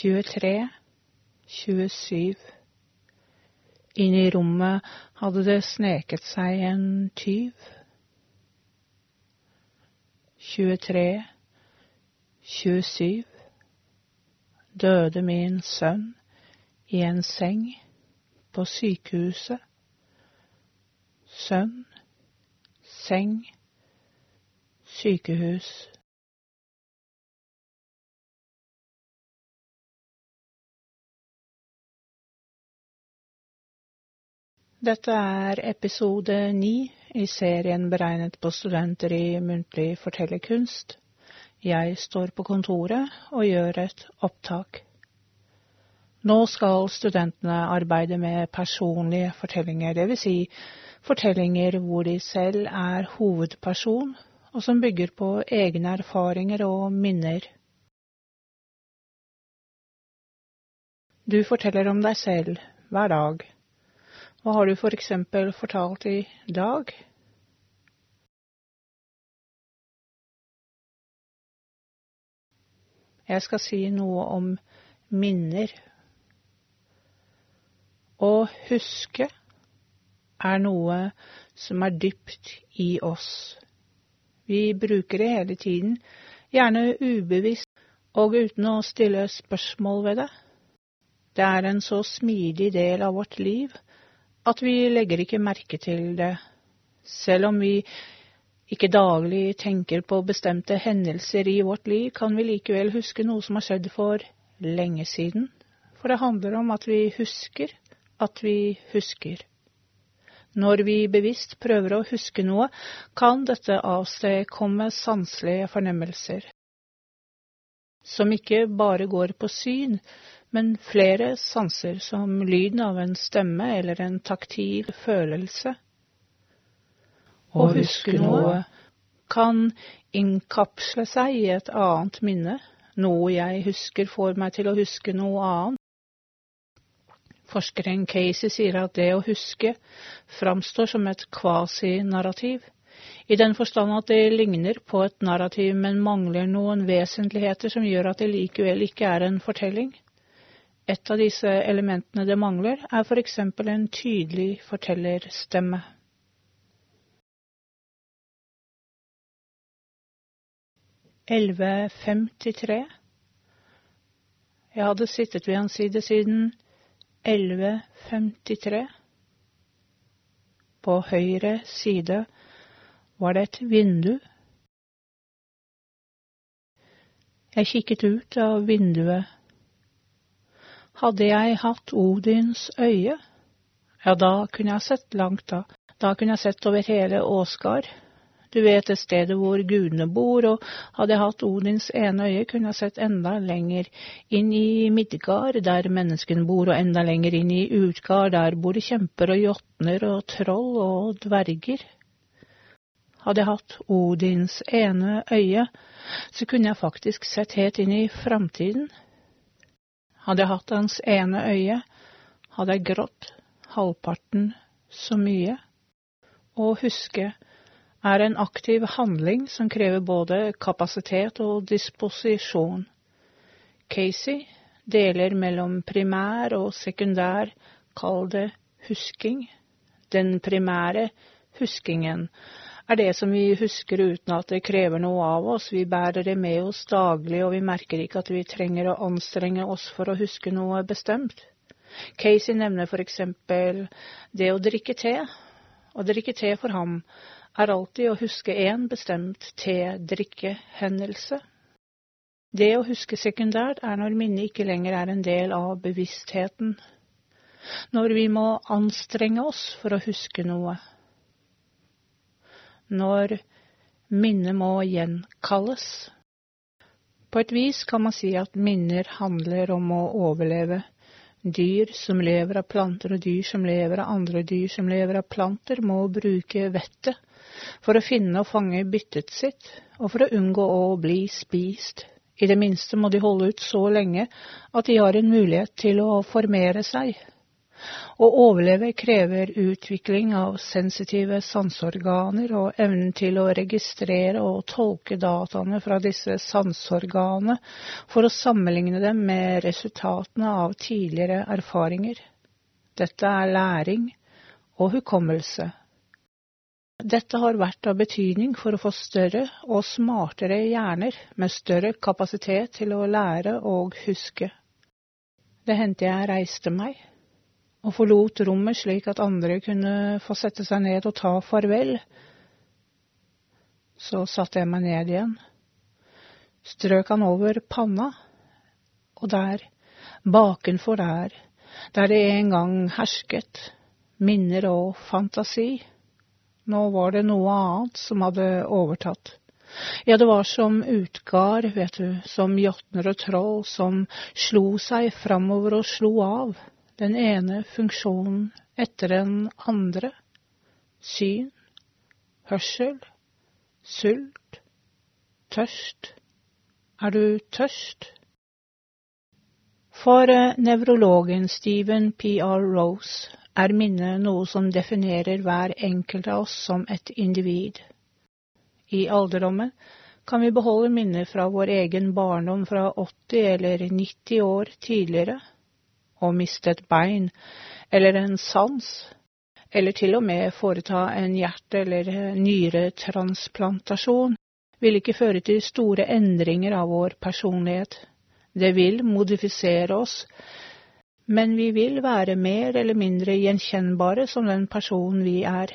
tjuetre, tjuesju. Inn i rommet hadde det sneket seg en tyv. Tjuetre, tjuesju. Døde min sønn i en seng på sykehuset. Sønn, seng, sykehus. Dette er episode ni i serien beregnet på studenter i muntlig fortellerkunst. Jeg står på kontoret og gjør et opptak. Nå skal studentene arbeide med personlige fortellinger, dvs. Si fortellinger hvor de selv er hovedperson, og som bygger på egne erfaringer og minner. Du forteller om deg selv hver dag. Hva har du for eksempel fortalt i dag? Jeg skal si noe om minner. Å huske er noe som er dypt i oss. Vi bruker det hele tiden, gjerne ubevisst og uten å stille spørsmål ved det. Det er en så smidig del av vårt liv at vi legger ikke merke til det, selv om vi ikke daglig tenker på bestemte hendelser i vårt liv, kan vi likevel huske noe som har skjedd for lenge siden, for det handler om at vi husker at vi husker. Når vi bevisst prøver å huske noe, kan dette avstedkomme sanselige fornemmelser, som ikke bare går på syn, men flere sanser, som lyden av en stemme eller en taktil følelse. Å huske noe kan innkapsle seg i et annet minne, noe jeg husker får meg til å huske noe annet. Forskeren Casey sier at det å huske framstår som et kvasinarrativ, i den forstand at det ligner på et narrativ, men mangler noen vesentligheter som gjør at det likevel ikke er en fortelling. Et av disse elementene det mangler, er for eksempel en tydelig fortellerstemme. Elleve femtitre. Jeg hadde sittet ved hans side siden 11.53. På høyre side var det et vindu. Jeg kikket ut av vinduet hadde jeg hatt Odins øye, ja, da kunne jeg sett langt da. Da kunne jeg sett over hele Åsgard. Du vet det stedet hvor gudene bor, og hadde jeg hatt Odins ene øye, kunne jeg sett enda lenger inn i Midgard, der menneskene bor, og enda lenger inn i Utgard, der bor det kjemper og jotner og troll og dverger. Hadde jeg hatt Odins ene øye, så kunne jeg faktisk sett helt inn i framtiden. Hadde jeg hatt hans ene øye, hadde jeg grått halvparten så mye. Å huske er en aktiv handling som krever både kapasitet og disposisjon. Casey deler mellom primær og sekundær, kall det husking. Den primære huskingen er det som vi husker uten at det krever noe av oss. Vi bærer det med oss daglig, og vi merker ikke at vi trenger å anstrenge oss for å huske noe bestemt. Casey nevner for eksempel det å drikke te. Å drikke te for ham er alltid å huske én bestemt te-drikke-hendelse. Det å huske sekundært er når minnet ikke lenger er en del av bevisstheten. Når vi må anstrenge oss for å huske noe når minnet må gjenkalles. På et vis kan man si at minner handler om å overleve. Dyr som lever av planter og dyr som lever av andre dyr som lever av planter, må bruke vettet for å finne og fange byttet sitt, og for å unngå å bli spist. I det minste må de holde ut så lenge at de har en mulighet til å formere seg. Å overleve krever utvikling av sensitive sanseorganer og evnen til å registrere og tolke dataene fra disse sanseorganene for å sammenligne dem med resultatene av tidligere erfaringer. Dette er læring og hukommelse. Dette har vært av betydning for å få større og smartere hjerner med større kapasitet til å lære og huske. Det hendte jeg reiste meg og forlot rommet slik at andre kunne få sette seg ned og ta farvel. Så satte jeg meg ned igjen, strøk han over panna, og der, bakenfor der, der det en gang hersket minner og fantasi, nå var det noe annet som hadde overtatt. Ja, det var som utgard, vet du, som jotner og troll, som slo seg framover og slo av den ene funksjonen etter den andre. Syn, hørsel, sult, tørst. Er du tørst? For eh, nevrologen Stephen P.R. Rose er minnet noe som definerer hver enkelt av oss som et individ. I alderdommen kan vi beholde minner fra vår egen barndom fra 80 eller 90 år tidligere å miste et bein eller en sans, eller til og med foreta en hjerte- eller nyretransplantasjon, vil ikke føre til store endringer av vår personlighet. Det vil modifisere oss, men vi vil være mer eller mindre gjenkjennbare som den personen vi er.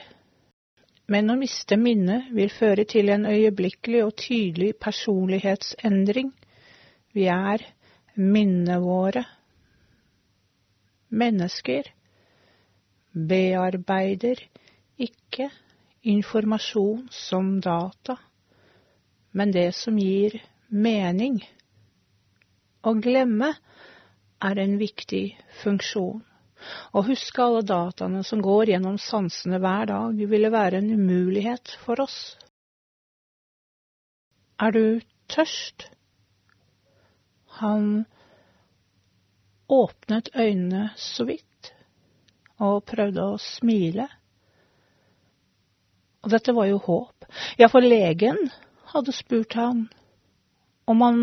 Men å miste minnet vil føre til en øyeblikkelig og tydelig personlighetsendring. Vi er minnene våre mennesker bearbeider ikke informasjon som data, men det som gir mening. Å glemme er en viktig funksjon. Å huske alle dataene som går gjennom sansene hver dag, ville være en umulighet for oss. Er du tørst? Han åpnet øynene så vidt og prøvde å smile. Og dette var jo håp. Ja, for legen hadde spurt han om han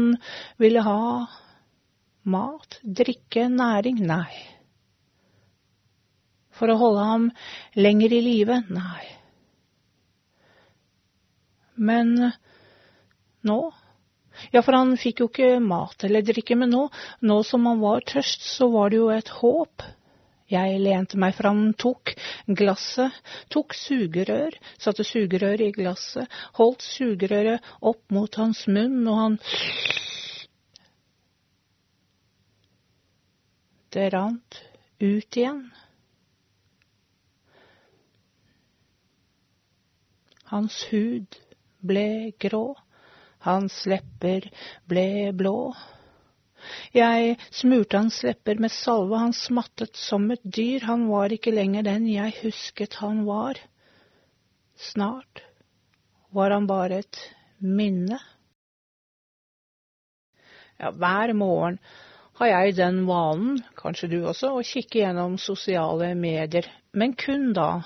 ville ha mat, drikke, næring. Nei. For å holde ham lenger i live? Nei. Men nå ja, for han fikk jo ikke mat eller drikke, men nå, nå som han var tørst, så var det jo et håp. Jeg lente meg fram, tok glasset, tok sugerør, satte sugerøret i glasset, holdt sugerøret opp mot hans munn, og han Det rant ut igjen. Hans hud ble grå. Hans lepper ble blå. Jeg smurte hans lepper med salve, han smattet som et dyr, han var ikke lenger den jeg husket han var. Snart var han bare et minne. Ja, hver morgen har jeg den vanen, kanskje du også, å kikke gjennom sosiale medier, men kun da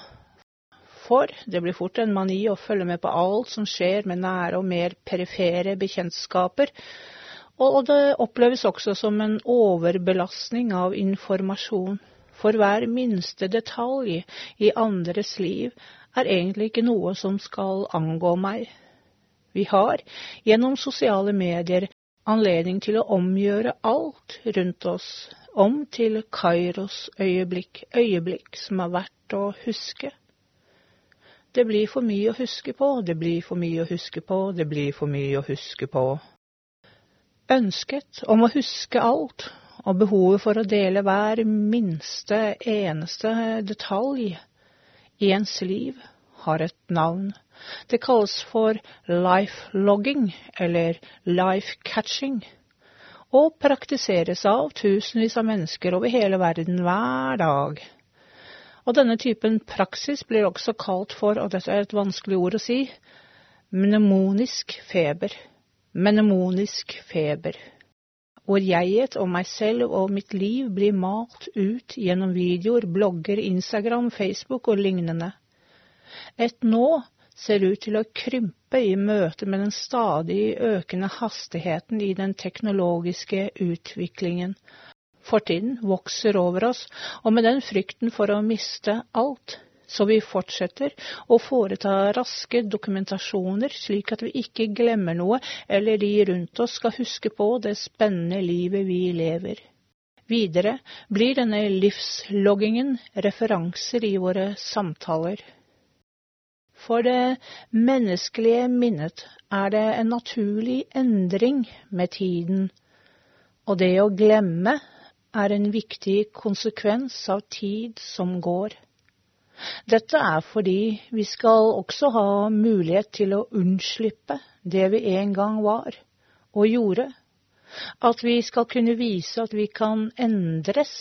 for det blir fort en mani å følge med på alt som skjer med nære og mer perifere bekjentskaper, og det oppleves også som en overbelastning av informasjon. For hver minste detalj i andres liv er egentlig ikke noe som skal angå meg. Vi har gjennom sosiale medier anledning til å omgjøre alt rundt oss om til Kairos øyeblikk, øyeblikk som er verdt å huske. Det blir for mye å huske på, det blir for mye å huske på, det blir for mye å huske på. Ønsket om å huske alt, og behovet for å dele hver minste, eneste detalj i ens liv, har et navn. Det kalles for life-logging, eller life-catching, og praktiseres av tusenvis av mennesker over hele verden hver dag. Og denne typen praksis blir også kalt for, og dette er et vanskelig ord å si, mnemonisk feber. Mnemonisk feber. hvor jeget og meg selv og mitt liv blir malt ut gjennom videoer, blogger, Instagram, Facebook og lignende. Et nå ser ut til å krympe i møte med den stadig økende hastigheten i den teknologiske utviklingen. Fortiden vokser over oss, og med den frykten for å miste alt, så vi fortsetter å foreta raske dokumentasjoner slik at vi ikke glemmer noe eller de rundt oss skal huske på det spennende livet vi lever. Videre blir denne livsloggingen referanser i våre samtaler. For det menneskelige minnet er det en naturlig endring med tiden, og det å glemme er en viktig konsekvens av tid som går. Dette er fordi vi skal også ha mulighet til å unnslippe det vi en gang var og gjorde. At vi skal kunne vise at vi kan endres.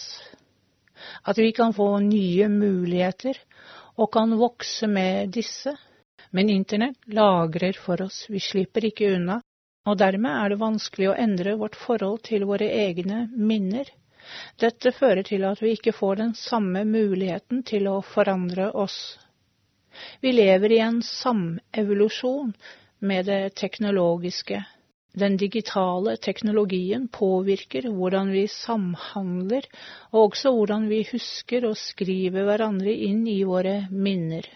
At vi kan få nye muligheter og kan vokse med disse. Men internett lagrer for oss, vi slipper ikke unna, og dermed er det vanskelig å endre vårt forhold til våre egne minner. Dette fører til at vi ikke får den samme muligheten til å forandre oss. Vi lever i en samevolusjon med det teknologiske. Den digitale teknologien påvirker hvordan vi samhandler, og også hvordan vi husker og skriver hverandre inn i våre minner.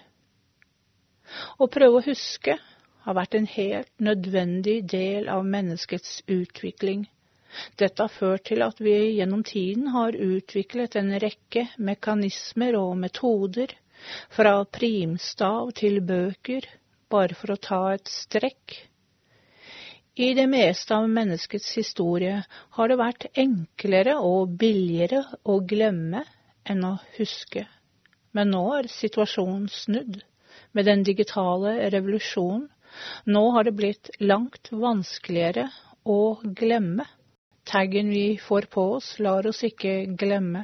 Å prøve å huske har vært en helt nødvendig del av menneskets utvikling. Dette har ført til at vi gjennom tiden har utviklet en rekke mekanismer og metoder, fra primstav til bøker, bare for å ta et strekk. I det meste av menneskets historie har det vært enklere og billigere å glemme enn å huske. Men nå er situasjonen snudd. Med den digitale revolusjonen nå har det blitt langt vanskeligere å glemme. Taggen vi får på oss, lar oss ikke glemme.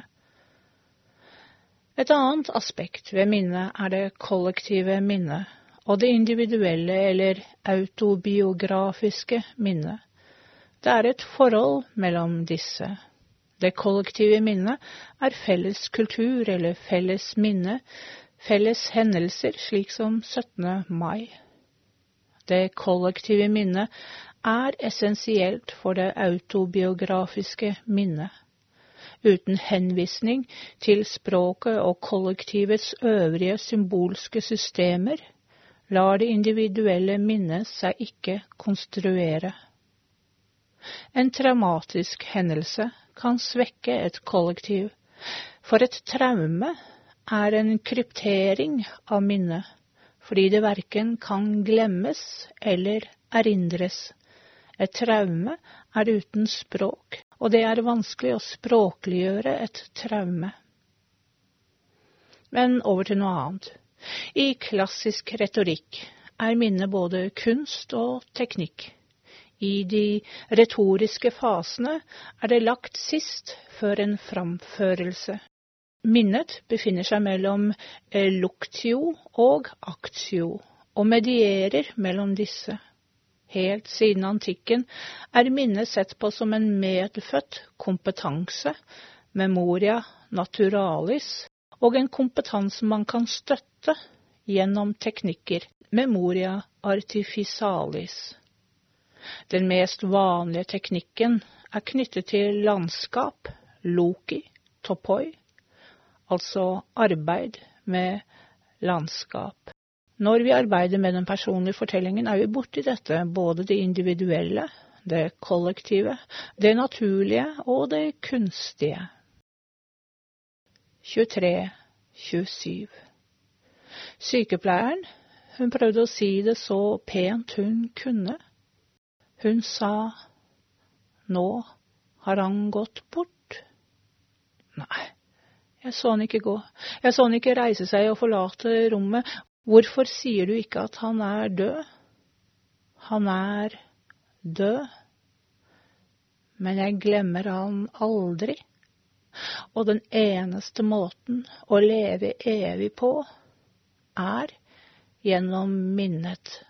Et annet aspekt ved minnet er det kollektive minnet og det individuelle eller autobiografiske minnet. Det er et forhold mellom disse. Det kollektive minnet er felles kultur eller felles minne, felles hendelser slik som 17. mai. Det kollektive minnet er essensielt for det autobiografiske minnet. Uten henvisning til språket og kollektivets øvrige symbolske systemer lar det individuelle minnet seg ikke konstruere. En traumatisk hendelse kan svekke et kollektiv, for et traume er en kryptering av minnet, fordi det verken kan glemmes eller erindres. Et traume er uten språk, og det er vanskelig å språkliggjøre et traume. Men over til noe annet. I klassisk retorikk er minnet både kunst og teknikk. I de retoriske fasene er det lagt sist før en framførelse. Minnet befinner seg mellom luktio og aktio, og medierer mellom disse. Helt siden antikken er minnet sett på som en medfødt kompetanse, memoria naturalis, og en kompetanse man kan støtte gjennom teknikker, memoria artificialis. Den mest vanlige teknikken er knyttet til landskap, loki, topoi, altså arbeid med landskap. Når vi arbeider med den personlige fortellingen, er vi borti dette, både det individuelle, det kollektive, det naturlige og det kunstige. 23-27 Sykepleieren, hun prøvde å si det så pent hun kunne. Hun sa, nå har han gått bort. Jeg så han ikke gå, jeg så han ikke reise seg og forlate rommet, Hvorfor sier du ikke at han er død? Han er død, men jeg glemmer han aldri. Og den eneste måten å leve evig på er gjennom minnet.